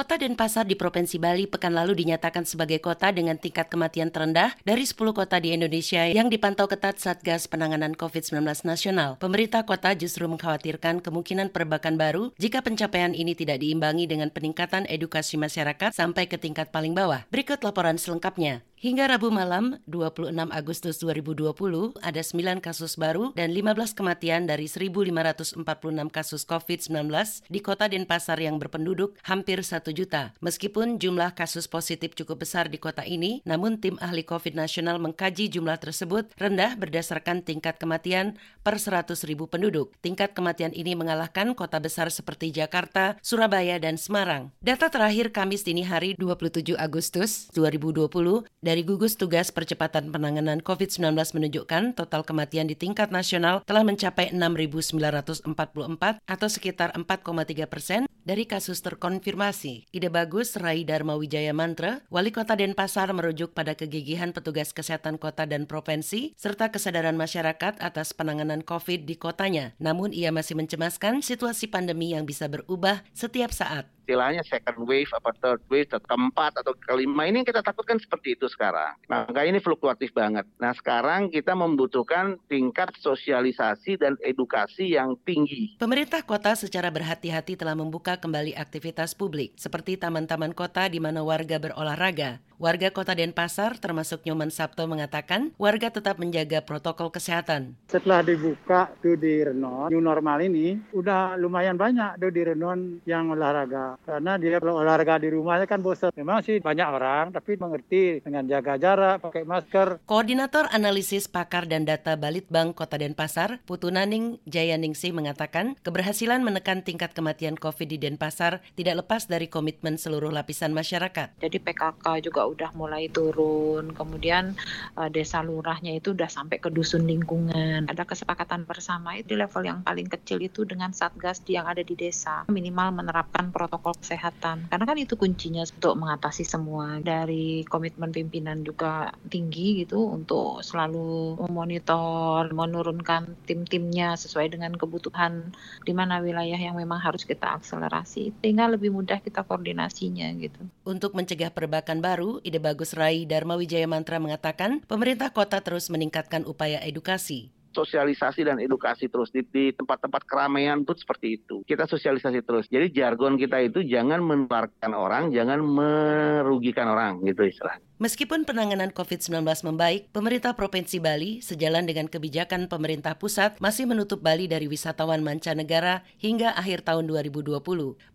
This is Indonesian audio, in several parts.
Kota Denpasar di Provinsi Bali pekan lalu dinyatakan sebagai kota dengan tingkat kematian terendah dari 10 kota di Indonesia yang dipantau ketat Satgas Penanganan COVID-19 Nasional. Pemerintah kota justru mengkhawatirkan kemungkinan perbakan baru jika pencapaian ini tidak diimbangi dengan peningkatan edukasi masyarakat sampai ke tingkat paling bawah. Berikut laporan selengkapnya. Hingga Rabu malam, 26 Agustus 2020, ada 9 kasus baru dan 15 kematian dari 1.546 kasus COVID-19 di kota Denpasar yang berpenduduk hampir 1 juta. Meskipun jumlah kasus positif cukup besar di kota ini, namun tim ahli COVID nasional mengkaji jumlah tersebut rendah berdasarkan tingkat kematian per 100 ribu penduduk. Tingkat kematian ini mengalahkan kota besar seperti Jakarta, Surabaya, dan Semarang. Data terakhir Kamis dini hari 27 Agustus 2020 dari gugus tugas percepatan penanganan COVID-19 menunjukkan total kematian di tingkat nasional telah mencapai 6.944 atau sekitar 4,3 persen dari kasus terkonfirmasi. Ide bagus Rai Dharma Wijaya Mantra, Wali Kota Denpasar merujuk pada kegigihan petugas kesehatan kota dan provinsi serta kesadaran masyarakat atas penanganan COVID di kotanya. Namun ia masih mencemaskan situasi pandemi yang bisa berubah setiap saat istilahnya second wave apa third wave atau keempat atau kelima ini kita takutkan seperti itu sekarang. Maka ini fluktuatif banget. Nah sekarang kita membutuhkan tingkat sosialisasi dan edukasi yang tinggi. Pemerintah kota secara berhati-hati telah membuka kembali aktivitas publik seperti taman-taman kota di mana warga berolahraga. Warga kota Denpasar termasuk Nyoman Sabto mengatakan warga tetap menjaga protokol kesehatan. Setelah dibuka tuh di Renon, new normal ini udah lumayan banyak tuh di Renon yang olahraga. Karena dia kalau olahraga di rumahnya kan bosan. Memang sih banyak orang tapi mengerti dengan jaga jarak, pakai masker. Koordinator Analisis Pakar dan Data Balitbang Kota Denpasar, Putu Naning Jayaningsih mengatakan keberhasilan menekan tingkat kematian COVID di Denpasar tidak lepas dari komitmen seluruh lapisan masyarakat. Jadi PKK juga udah mulai turun. Kemudian uh, desa lurahnya itu udah sampai ke dusun lingkungan. Ada kesepakatan bersama itu di level yang paling kecil itu dengan satgas yang ada di desa. Minimal menerapkan protokol kesehatan. Karena kan itu kuncinya untuk mengatasi semua. Dari komitmen pimpinan juga tinggi gitu untuk selalu memonitor, menurunkan tim-timnya sesuai dengan kebutuhan di mana wilayah yang memang harus kita akselerasi. Sehingga lebih mudah kita koordinasinya gitu. Untuk mencegah perbakan baru, Ide Bagus Rai Dharma Wijaya Mantra mengatakan, pemerintah kota terus meningkatkan upaya edukasi sosialisasi dan edukasi terus di, tempat-tempat keramaian pun seperti itu. Kita sosialisasi terus. Jadi jargon kita itu jangan menularkan orang, jangan merugikan orang gitu istilahnya. Meskipun penanganan COVID-19 membaik, pemerintah Provinsi Bali sejalan dengan kebijakan pemerintah pusat masih menutup Bali dari wisatawan mancanegara hingga akhir tahun 2020.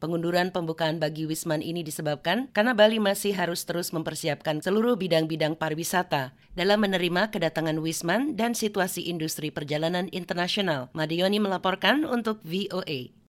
Pengunduran pembukaan bagi Wisman ini disebabkan karena Bali masih harus terus mempersiapkan seluruh bidang-bidang pariwisata dalam menerima kedatangan Wisman dan situasi industri perjalanan internasional. Madioni melaporkan untuk VOA.